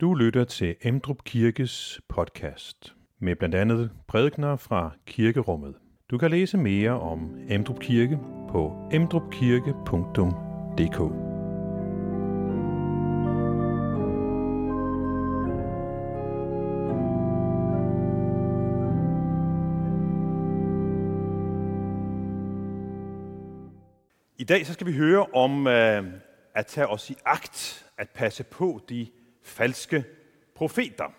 Du lytter til Emdrup Kirkes podcast med blandt andet prædikner fra kirkerummet. Du kan læse mere om Emdrup Kirke på emdrupkirke.dk. I dag så skal vi høre om øh, at tage os i agt, at passe på de falske profeter.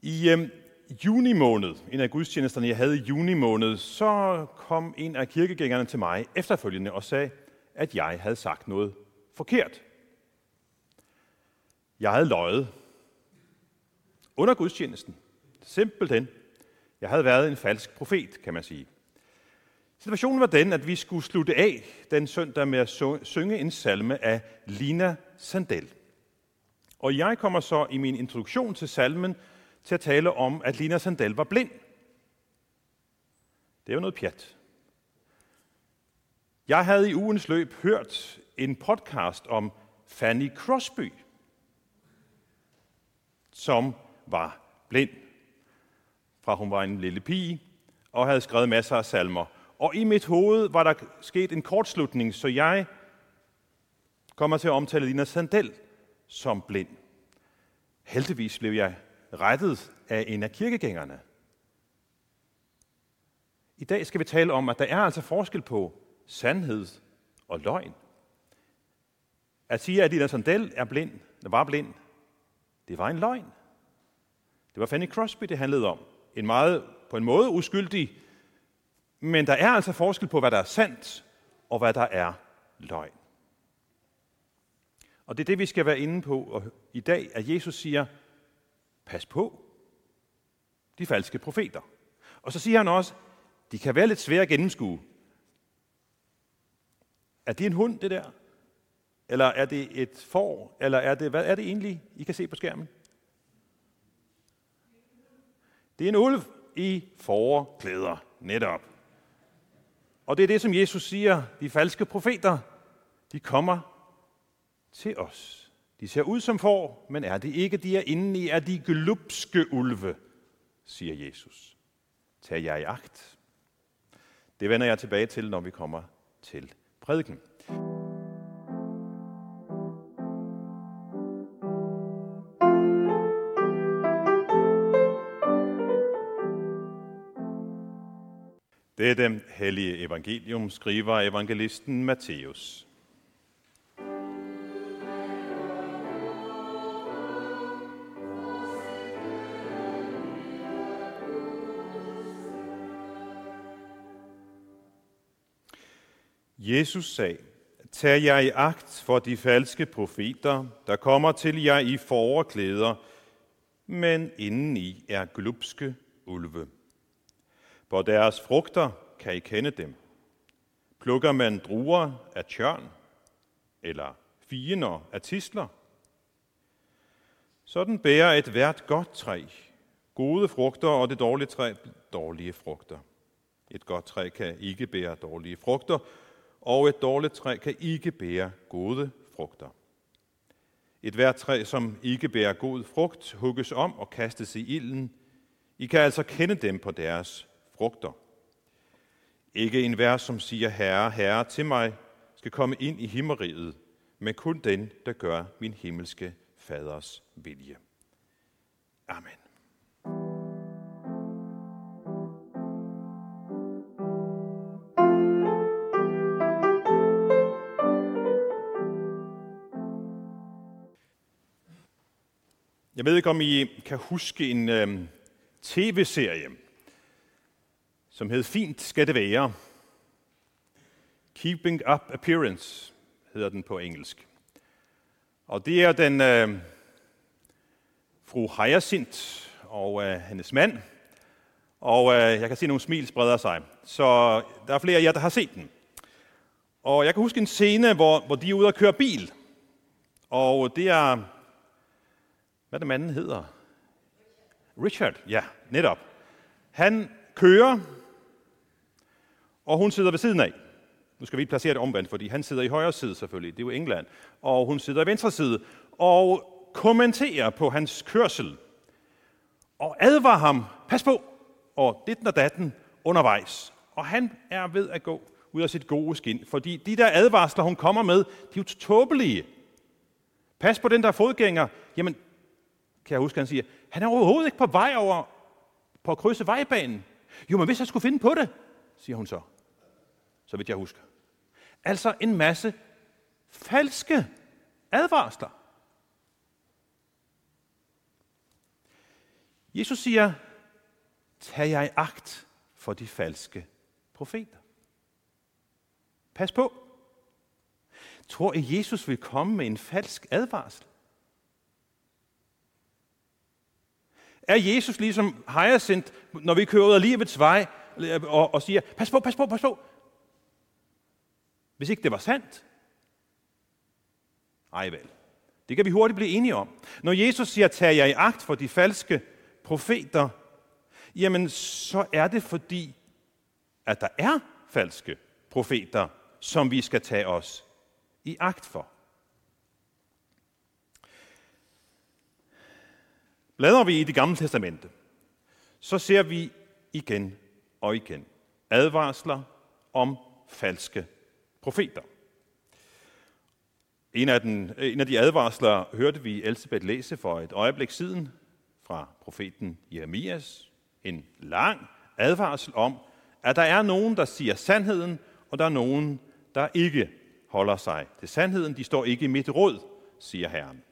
I øh, juni måned, en af gudstjenesterne, jeg havde i juni måned, så kom en af kirkegængerne til mig efterfølgende og sagde, at jeg havde sagt noget forkert. Jeg havde løjet. Under gudstjenesten. Simpelthen. Jeg havde været en falsk profet, kan man sige. Situationen var den, at vi skulle slutte af den søndag med at synge en salme af Lina Sandel. Og jeg kommer så i min introduktion til salmen til at tale om, at Lina Sandel var blind. Det er jo noget pjat. Jeg havde i ugens løb hørt en podcast om Fanny Crosby, som var blind, fra hun var en lille pige, og havde skrevet masser af salmer. Og i mit hoved var der sket en kortslutning, så jeg kommer til at omtale Lina Sandel som blind. Heldigvis blev jeg rettet af en af kirkegængerne. I dag skal vi tale om, at der er altså forskel på sandhed og løgn. At sige, at Ida Sandel er blind, var blind, det var en løgn. Det var Fanny Crosby, det handlede om. En meget, på en måde uskyldig, men der er altså forskel på, hvad der er sandt, og hvad der er løgn. Og det er det, vi skal være inde på og i dag, at Jesus siger, pas på de falske profeter. Og så siger han også, de kan være lidt svære at gennemskue. Er det en hund, det der? Eller er det et får? Eller er det, hvad er det egentlig, I kan se på skærmen? Det er en ulv i forklæder, netop. Og det er det, som Jesus siger, de falske profeter, de kommer til os. De ser ud som får, men er det ikke, de er inde i, er de glupske ulve, siger Jesus. Tag jeg i agt. Det vender jeg tilbage til, når vi kommer til prædiken. Dette hellige evangelium skriver evangelisten Matthæus. Jesus sagde, Tag jer i agt for de falske profeter, der kommer til jer i foreklæder, men indeni er glupske ulve. På deres frugter kan I kende dem. Plukker man druer af tjørn, eller fiender af tisler? Sådan bærer et hvert godt træ gode frugter, og det dårlige træ dårlige frugter. Et godt træ kan ikke bære dårlige frugter, og et dårligt træ kan ikke bære gode frugter. Et hvert træ, som ikke bærer god frugt, hugges om og kastes i ilden. I kan altså kende dem på deres frugter. Ikke en vær, som siger, Herre, Herre til mig, skal komme ind i himmeriget, men kun den, der gør min himmelske faders vilje. Amen. Ved ikke, om I kan huske en øh, tv-serie, som hed Fint skal det være. Keeping Up Appearance hedder den på engelsk. Og det er den øh, fru Hyacinth og øh, hendes mand. Og øh, jeg kan se nogle smil spreder sig. Så der er flere af jer, der har set den. Og jeg kan huske en scene, hvor, hvor de er ude og køre bil. Og det er hvad den manden hedder? Richard, ja, netop. Han kører, og hun sidder ved siden af. Nu skal vi placere det omvendt, fordi han sidder i højre side selvfølgelig. Det er jo England. Og hun sidder i venstre side. Og kommenterer på hans kørsel og advarer ham, pas på, og dit og datten undervejs. Og han er ved at gå ud af sit gode skin, fordi de der advarsler, hun kommer med, de er jo tåbelige. Pas på den der fodgænger. Jamen, kan jeg huske, han siger, han er overhovedet ikke på vej over på at krydse vejbanen. Jo, men hvis jeg skulle finde på det, siger hun så, så vidt jeg husker. Altså en masse falske advarsler. Jesus siger, tag jeg agt for de falske profeter. Pas på. Tror I, Jesus vil komme med en falsk advarsel? Er Jesus ligesom Hyacinth, når vi kører ud af livets vej, og, og siger, pas på, pas på, pas på. Hvis ikke det var sandt. Ej vel. Det kan vi hurtigt blive enige om. Når Jesus siger, tag jer i agt for de falske profeter, jamen så er det fordi, at der er falske profeter, som vi skal tage os i agt for. Bladrer vi i det gamle testamente, så ser vi igen og igen advarsler om falske profeter. En af, den, en af de advarsler hørte vi Elisabeth læse for et øjeblik siden fra profeten Jeremias. En lang advarsel om, at der er nogen, der siger sandheden, og der er nogen, der ikke holder sig til sandheden. De står ikke i mit råd, siger Herren.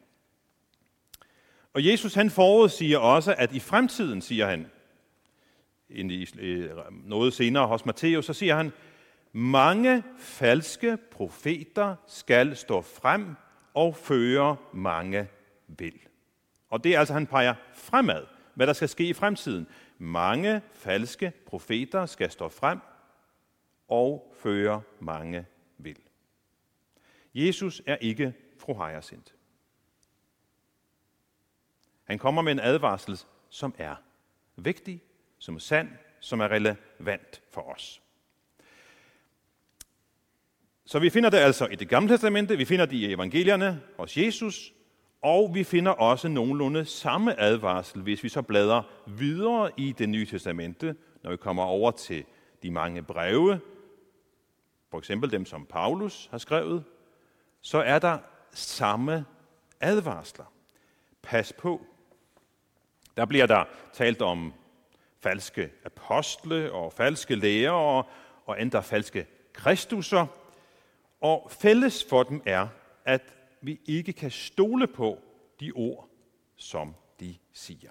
Og Jesus han forudsiger også, at i fremtiden, siger han, noget senere hos Matthæus, så siger han, mange falske profeter skal stå frem og føre mange vil. Og det er altså, han peger fremad, hvad der skal ske i fremtiden. Mange falske profeter skal stå frem og føre mange vil. Jesus er ikke fru Hyacinth. Han kommer med en advarsel, som er vigtig, som er sand, som er relevant for os. Så vi finder det altså i det gamle testamente, vi finder det i evangelierne hos Jesus, og vi finder også nogenlunde samme advarsel, hvis vi så bladrer videre i det nye testamente, når vi kommer over til de mange breve, for eksempel dem, som Paulus har skrevet, så er der samme advarsler. Pas på. Der bliver der talt om falske apostle og falske lærere og endda falske kristusser. Og fælles for dem er, at vi ikke kan stole på de ord, som de siger.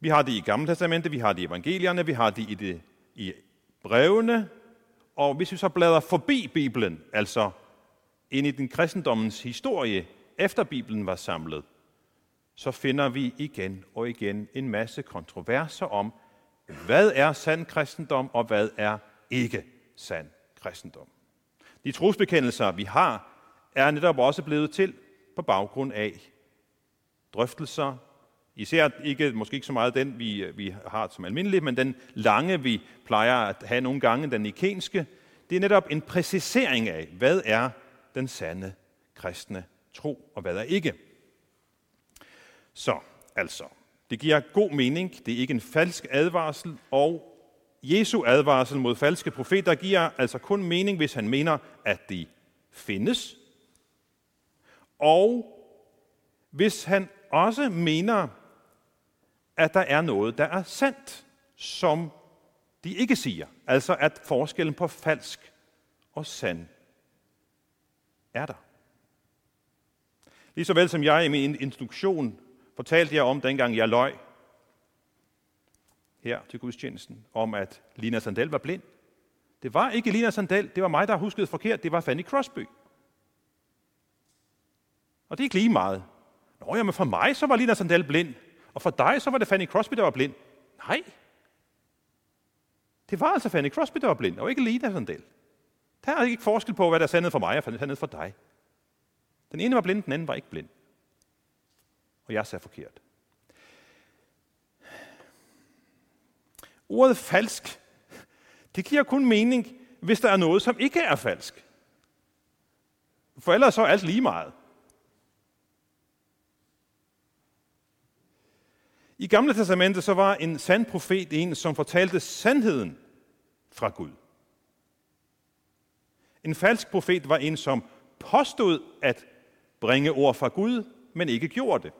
Vi har det i Gamle Testamente, vi har det i evangelierne, vi har det i, det, i brevene, og hvis vi så bladrer forbi Bibelen, altså ind i den kristendommens historie, efter Bibelen var samlet, så finder vi igen og igen en masse kontroverser om, hvad er sand kristendom, og hvad er ikke sand kristendom. De trosbekendelser, vi har, er netop også blevet til på baggrund af drøftelser, især ikke, måske ikke så meget den, vi, vi har som almindelig, men den lange, vi plejer at have nogle gange, den ikenske, det er netop en præcisering af, hvad er den sande kristne tro, og hvad er ikke. Så, altså, det giver god mening, det er ikke en falsk advarsel, og Jesu advarsel mod falske profeter giver altså kun mening, hvis han mener, at de findes, og hvis han også mener, at der er noget, der er sandt, som de ikke siger. Altså at forskellen på falsk og sand er der. Lige så vel som jeg i min instruktion fortalte jer om, dengang jeg løj her til gudstjenesten, om at Lina Sandel var blind. Det var ikke Lina Sandel, det var mig, der huskede forkert, det var Fanny Crosby. Og det er ikke lige meget. Nå, jamen for mig så var Lina Sandel blind, og for dig så var det Fanny Crosby, der var blind. Nej. Det var altså Fanny Crosby, der var blind, og ikke Lina Sandel. Der er ikke forskel på, hvad der er sandet for mig og sandet for dig. Den ene var blind, den anden var ikke blind. Og jeg sagde forkert. Ordet falsk, det giver kun mening, hvis der er noget, som ikke er falsk. For ellers så er alt lige meget. I Gamle Testamentet så var en sand profet en, som fortalte sandheden fra Gud. En falsk profet var en, som påstod at bringe ord fra Gud, men ikke gjorde det.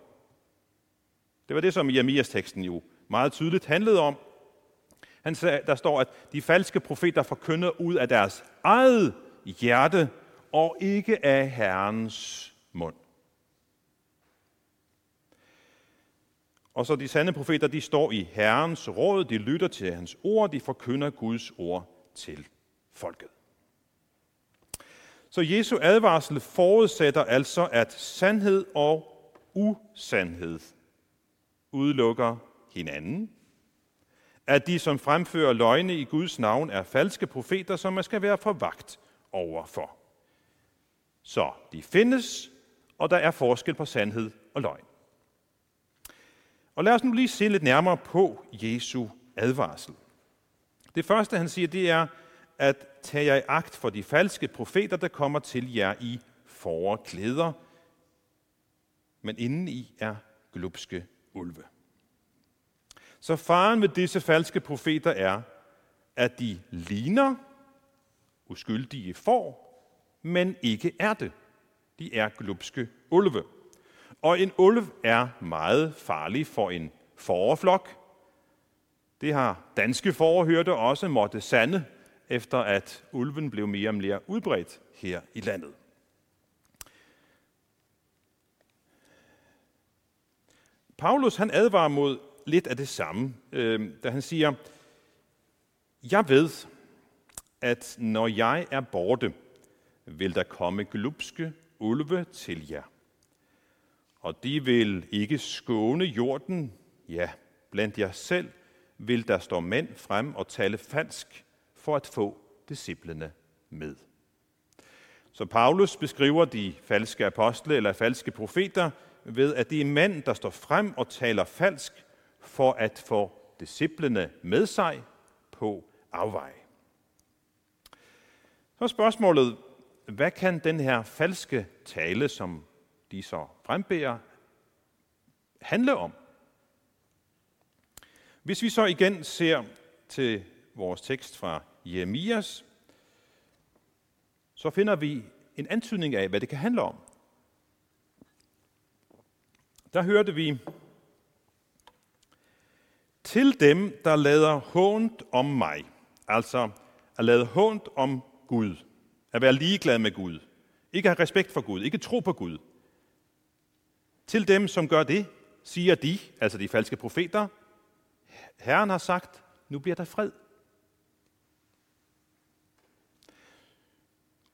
Det var det, som Jeremias teksten jo meget tydeligt handlede om. Han sagde, der står, at de falske profeter forkynder ud af deres eget hjerte og ikke af Herrens mund. Og så de sande profeter, de står i Herrens råd, de lytter til hans ord, de forkynder Guds ord til folket. Så Jesu advarsel forudsætter altså, at sandhed og usandhed udelukker hinanden. At de, som fremfører løgne i Guds navn, er falske profeter, som man skal være for vagt overfor. Så de findes, og der er forskel på sandhed og løgn. Og lad os nu lige se lidt nærmere på Jesu advarsel. Det første, han siger, det er, at tage jer i agt for de falske profeter, der kommer til jer i forklæder, men indeni er glupske ulve. Så faren ved disse falske profeter er, at de ligner uskyldige får, men ikke er det. De er glupske ulve. Og en ulv er meget farlig for en forflok. Det har danske forhørte også måtte sande, efter at ulven blev mere og mere udbredt her i landet. Paulus han advarer mod lidt af det samme, øh, da han siger, jeg ved, at når jeg er borte, vil der komme glupske ulve til jer. Og de vil ikke skåne jorden, ja, blandt jer selv vil der stå mænd frem og tale falsk for at få disciplene med. Så Paulus beskriver de falske apostle eller falske profeter ved, at det er mand, der står frem og taler falsk for at få disciplene med sig på afvej. Så er spørgsmålet, hvad kan den her falske tale, som de så frembærer, handle om? Hvis vi så igen ser til vores tekst fra Jeremias, så finder vi en antydning af, hvad det kan handle om. Der hørte vi, til dem, der lader hånd om mig, altså at lade hånd om Gud, at være ligeglad med Gud, ikke have respekt for Gud, ikke tro på Gud. Til dem, som gør det, siger de, altså de falske profeter, Herren har sagt, nu bliver der fred.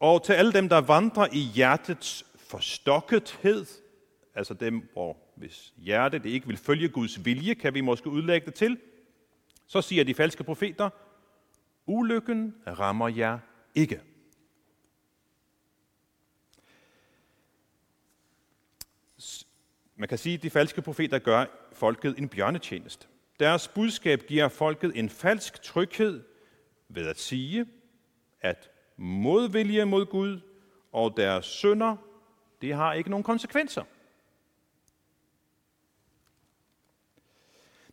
Og til alle dem, der vandrer i hjertets forstokkethed, altså dem, hvor hvis hjertet ikke vil følge Guds vilje, kan vi måske udlægge det til, så siger de falske profeter, ulykken rammer jer ikke. Man kan sige, at de falske profeter gør folket en bjørnetjenest. Deres budskab giver folket en falsk tryghed ved at sige, at modvilje mod Gud og deres sønder, det har ikke nogen konsekvenser.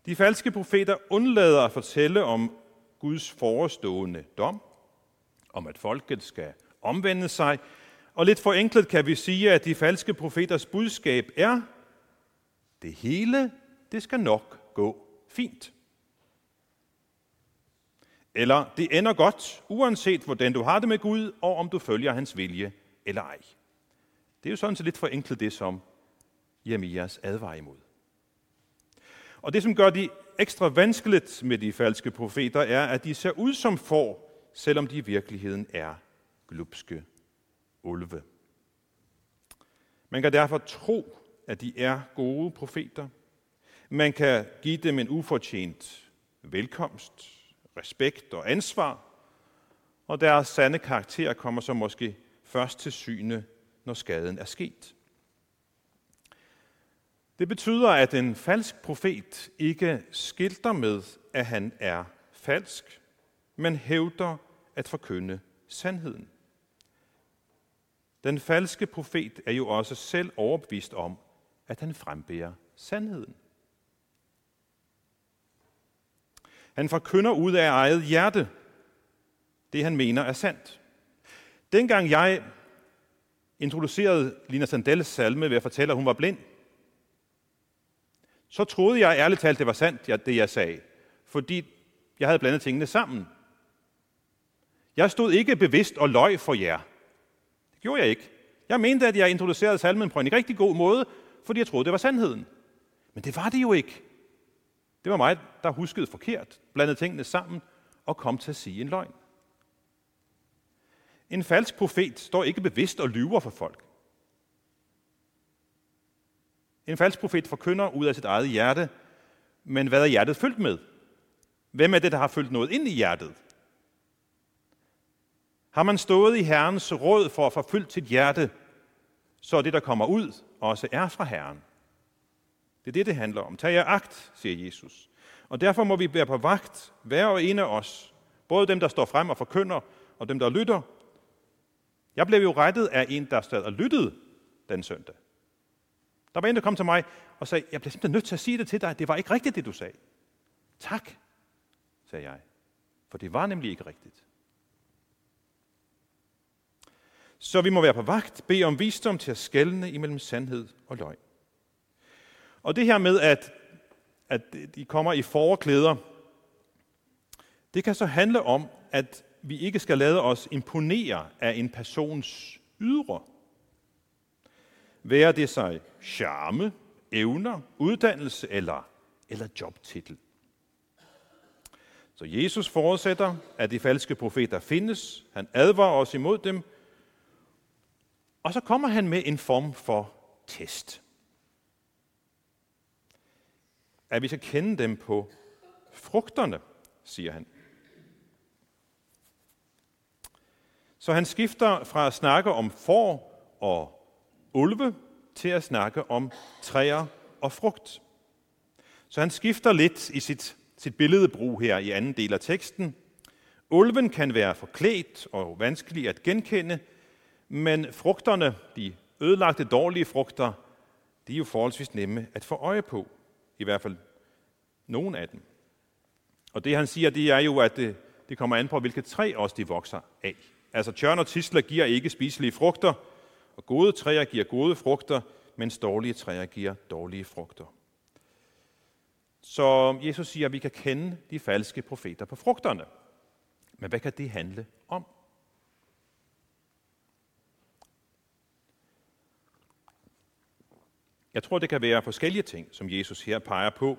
De falske profeter undlader at fortælle om Guds forestående dom, om at folket skal omvende sig, og lidt forenklet kan vi sige, at de falske profeters budskab er, det hele, det skal nok gå fint. Eller det ender godt, uanset hvordan du har det med Gud, og om du følger hans vilje eller ej. Det er jo sådan set lidt forenklet det, som Jeremias advarer imod. Og det, som gør de ekstra vanskeligt med de falske profeter, er, at de ser ud som får, selvom de i virkeligheden er glupske ulve. Man kan derfor tro, at de er gode profeter. Man kan give dem en ufortjent velkomst, respekt og ansvar, og deres sande karakter kommer så måske først til syne, når skaden er sket. Det betyder, at en falsk profet ikke skilter med, at han er falsk, men hævder at forkynde sandheden. Den falske profet er jo også selv overbevist om, at han frembærer sandheden. Han forkynder ud af eget hjerte det, han mener er sandt. Dengang jeg introducerede Lina Sandels salme ved at fortælle, at hun var blind, så troede jeg ærligt talt, det var sandt, det jeg sagde. Fordi jeg havde blandet tingene sammen. Jeg stod ikke bevidst og løg for jer. Det gjorde jeg ikke. Jeg mente, at jeg introducerede salmen på en rigtig god måde, fordi jeg troede, det var sandheden. Men det var det jo ikke. Det var mig, der huskede forkert, blandede tingene sammen og kom til at sige en løgn. En falsk profet står ikke bevidst og lyver for folk. En falsk profet forkynder ud af sit eget hjerte, men hvad er hjertet fyldt med? Hvem er det, der har fyldt noget ind i hjertet? Har man stået i Herrens råd for at forfylde sit hjerte, så er det, der kommer ud, også er fra Herren. Det er det, det handler om. Tag jer agt, siger Jesus. Og derfor må vi være på vagt, hver og en af os, både dem, der står frem og forkynder, og dem, der lytter. Jeg blev jo rettet af en, der stod og lyttede den søndag. Der var en, der kom til mig og sagde, jeg bliver simpelthen nødt til at sige det til dig. Det var ikke rigtigt, det du sagde. Tak, sagde jeg. For det var nemlig ikke rigtigt. Så vi må være på vagt, bede om visdom til at skelne imellem sandhed og løgn. Og det her med, at, at de kommer i forklæder, det kan så handle om, at vi ikke skal lade os imponere af en persons ydre. Være det sig charme, evner, uddannelse eller, eller jobtitel. Så Jesus forudsætter, at de falske profeter findes. Han advarer os imod dem. Og så kommer han med en form for test. At vi skal kende dem på frugterne, siger han. Så han skifter fra at snakke om får og ulve til at snakke om træer og frugt. Så han skifter lidt i sit, sit billedbrug her i anden del af teksten. Ulven kan være forklædt og vanskelig at genkende, men frugterne, de ødelagte, dårlige frugter, de er jo forholdsvis nemme at få øje på. I hvert fald nogen af dem. Og det han siger, det er jo, at det, det kommer an på, hvilket træ også de vokser af. Altså tjørn og tisler giver ikke spiselige frugter, og gode træer giver gode frugter, mens dårlige træer giver dårlige frugter. Så Jesus siger, at vi kan kende de falske profeter på frugterne. Men hvad kan det handle om? Jeg tror, det kan være forskellige ting, som Jesus her peger på.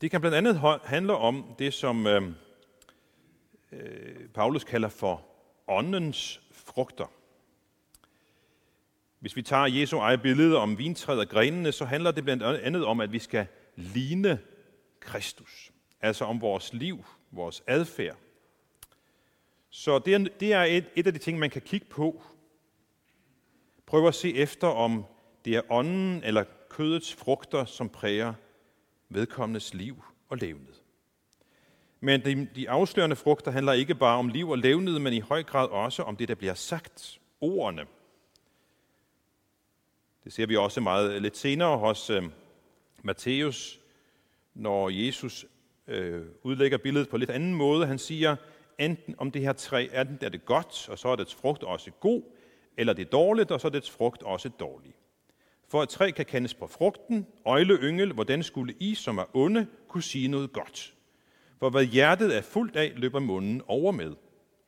Det kan blandt andet handle om det, som øhm, øh, Paulus kalder for åndens frugter. Hvis vi tager Jesu eget billede om vintræet og grenene, så handler det blandt andet om, at vi skal ligne Kristus. Altså om vores liv, vores adfærd. Så det er, det er et, et af de ting, man kan kigge på. Prøv at se efter, om det er ånden eller kødets frugter, som præger vedkommendes liv og levnet. Men de, de afslørende frugter handler ikke bare om liv og levnede, men i høj grad også om det, der bliver sagt, ordene. Det ser vi også meget øh, lidt senere hos øh, Matthæus, når Jesus øh, udlægger billedet på lidt anden måde. Han siger, enten om det her træ, enten er det godt, og så er dets frugt også god, eller det er dårligt, og så er dets frugt også dårlig. For et træ kan kendes på frugten, øjle yngel, hvordan skulle I, som er onde, kunne sige noget godt. For hvad hjertet er fuldt af, løber munden over med.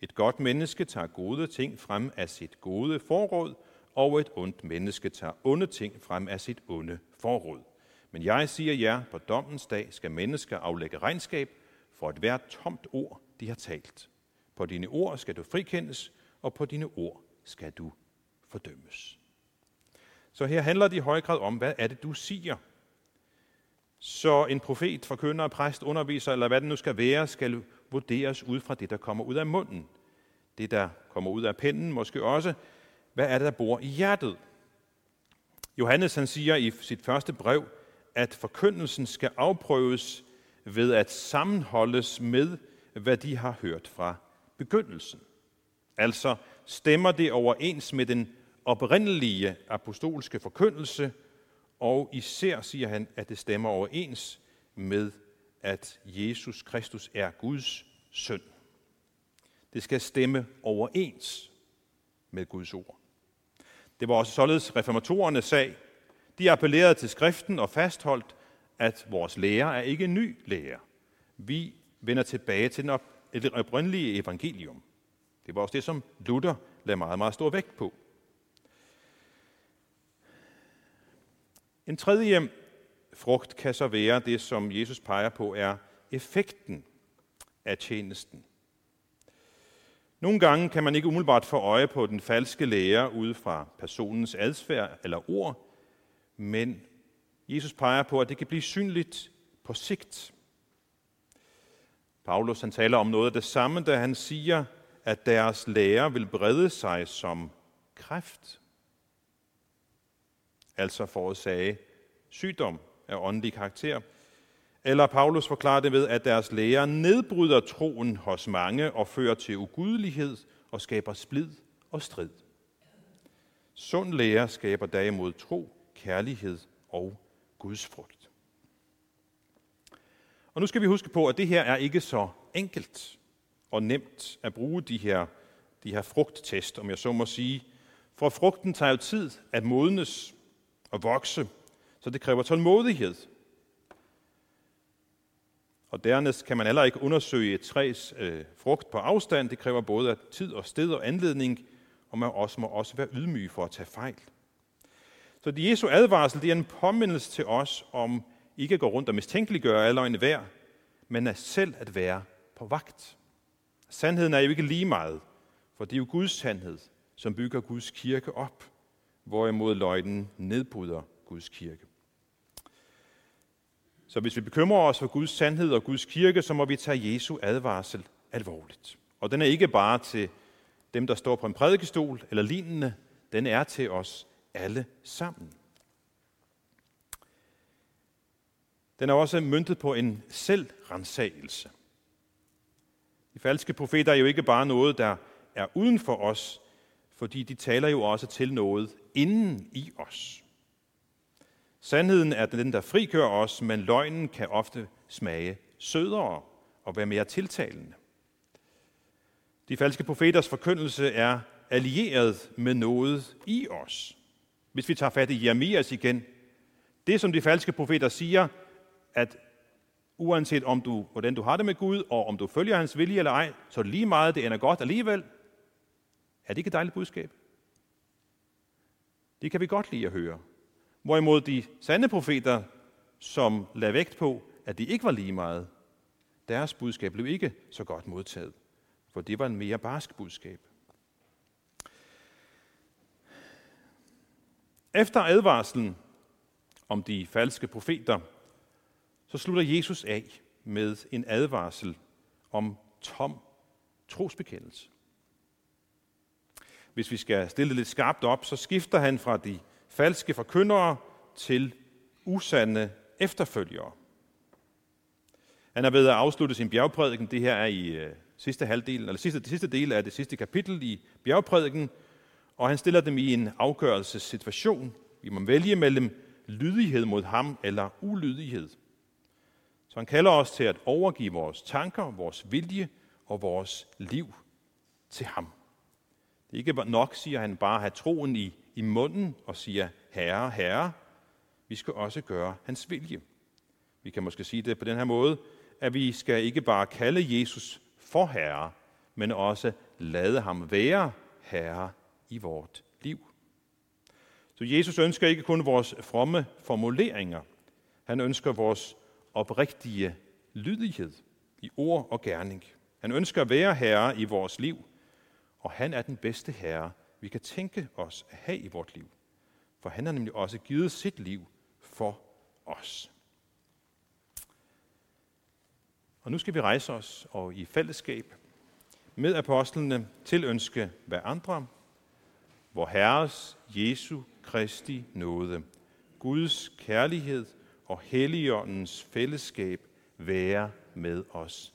Et godt menneske tager gode ting frem af sit gode forråd, og et ondt menneske tager onde ting frem af sit onde forråd. Men jeg siger jer, på dommens dag skal mennesker aflægge regnskab for et hvert tomt ord, de har talt. På dine ord skal du frikendes, og på dine ord skal du fordømmes. Så her handler det i høj grad om, hvad er det, du siger? Så en profet, forkynder, præst, underviser, eller hvad det nu skal være, skal vurderes ud fra det, der kommer ud af munden. Det, der kommer ud af pennen måske også. Hvad er det, der bor i hjertet? Johannes han siger i sit første brev, at forkyndelsen skal afprøves ved at sammenholdes med, hvad de har hørt fra begyndelsen. Altså stemmer det overens med den oprindelige apostolske forkyndelse, og især siger han, at det stemmer overens med, at Jesus Kristus er Guds søn. Det skal stemme overens med Guds ord. Det var også således reformatorernes sag. De appellerede til skriften og fastholdt, at vores lære er ikke en ny lære. Vi vender tilbage til det oprindelige evangelium. Det var også det, som Luther lagde meget, meget stor vægt på. En tredje frugt kan så være det, som Jesus peger på, er effekten af tjenesten. Nogle gange kan man ikke umiddelbart få øje på den falske lære ud fra personens adfærd eller ord, men Jesus peger på, at det kan blive synligt på sigt. Paulus han taler om noget af det samme, da han siger, at deres lære vil brede sig som kræft. Altså forårsage sygdom af åndelig karakter. Eller Paulus forklarer det ved, at deres lære nedbryder troen hos mange og fører til ugudelighed og skaber splid og strid. Sund lære skaber derimod tro, kærlighed og Guds frugt. Og nu skal vi huske på, at det her er ikke så enkelt og nemt at bruge de her, de her frugttest, om jeg så må sige. For frugten tager jo tid at modnes og vokse, så det kræver tålmodighed. Og dernæst kan man heller ikke undersøge et træs øh, frugt på afstand. Det kræver både tid og sted og anledning, og man også må også være ydmyg for at tage fejl. Så det Jesu advarsel det er en påmindelse til os om ikke at gå rundt og mistænkeliggøre alle øjne hver, men at selv at være på vagt. Sandheden er jo ikke lige meget, for det er jo Guds sandhed, som bygger Guds kirke op, hvorimod løgnen nedbryder Guds kirke. Så hvis vi bekymrer os for Guds sandhed og Guds kirke, så må vi tage Jesu advarsel alvorligt. Og den er ikke bare til dem, der står på en prædikestol eller lignende. Den er til os alle sammen. Den er også myntet på en selvrensagelse. De falske profeter er jo ikke bare noget, der er uden for os, fordi de taler jo også til noget inden i os. Sandheden er den, der frikører os, men løgnen kan ofte smage sødere og være mere tiltalende. De falske profeters forkyndelse er allieret med noget i os. Hvis vi tager fat i Jeremias igen, det som de falske profeter siger, at uanset om du, hvordan du har det med Gud, og om du følger hans vilje eller ej, så det lige meget, det ender godt alligevel. Er det ikke et dejligt budskab? Det kan vi godt lide at høre. Hvorimod de sande profeter, som lagde vægt på, at de ikke var lige meget, deres budskab blev ikke så godt modtaget, for det var en mere barsk budskab. Efter advarslen om de falske profeter, så slutter Jesus af med en advarsel om tom trosbekendelse. Hvis vi skal stille det lidt skarpt op, så skifter han fra de falske forkyndere til usande efterfølgere. Han er ved at afslutte sin bjergprædiken. Det her er i øh, sidste halvdel, eller sidste, det sidste del af det sidste kapitel i bjergprædiken, og han stiller dem i en afgørelsessituation. Vi må vælge mellem lydighed mod ham eller ulydighed. Så han kalder os til at overgive vores tanker, vores vilje og vores liv til ham. Det er ikke nok, siger han, bare at have troen i i munden og siger, Herre, Herre. Vi skal også gøre hans vilje. Vi kan måske sige det på den her måde, at vi skal ikke bare kalde Jesus for Herre, men også lade ham være Herre i vort liv. Så Jesus ønsker ikke kun vores fromme formuleringer. Han ønsker vores oprigtige lydighed i ord og gerning. Han ønsker at være herre i vores liv, og han er den bedste herre, vi kan tænke os at have i vort liv. For han har nemlig også givet sit liv for os. Og nu skal vi rejse os og i fællesskab med apostlene tilønske hver andre, hvor Herres Jesu Kristi nåde, Guds kærlighed og Helligåndens fællesskab være med os.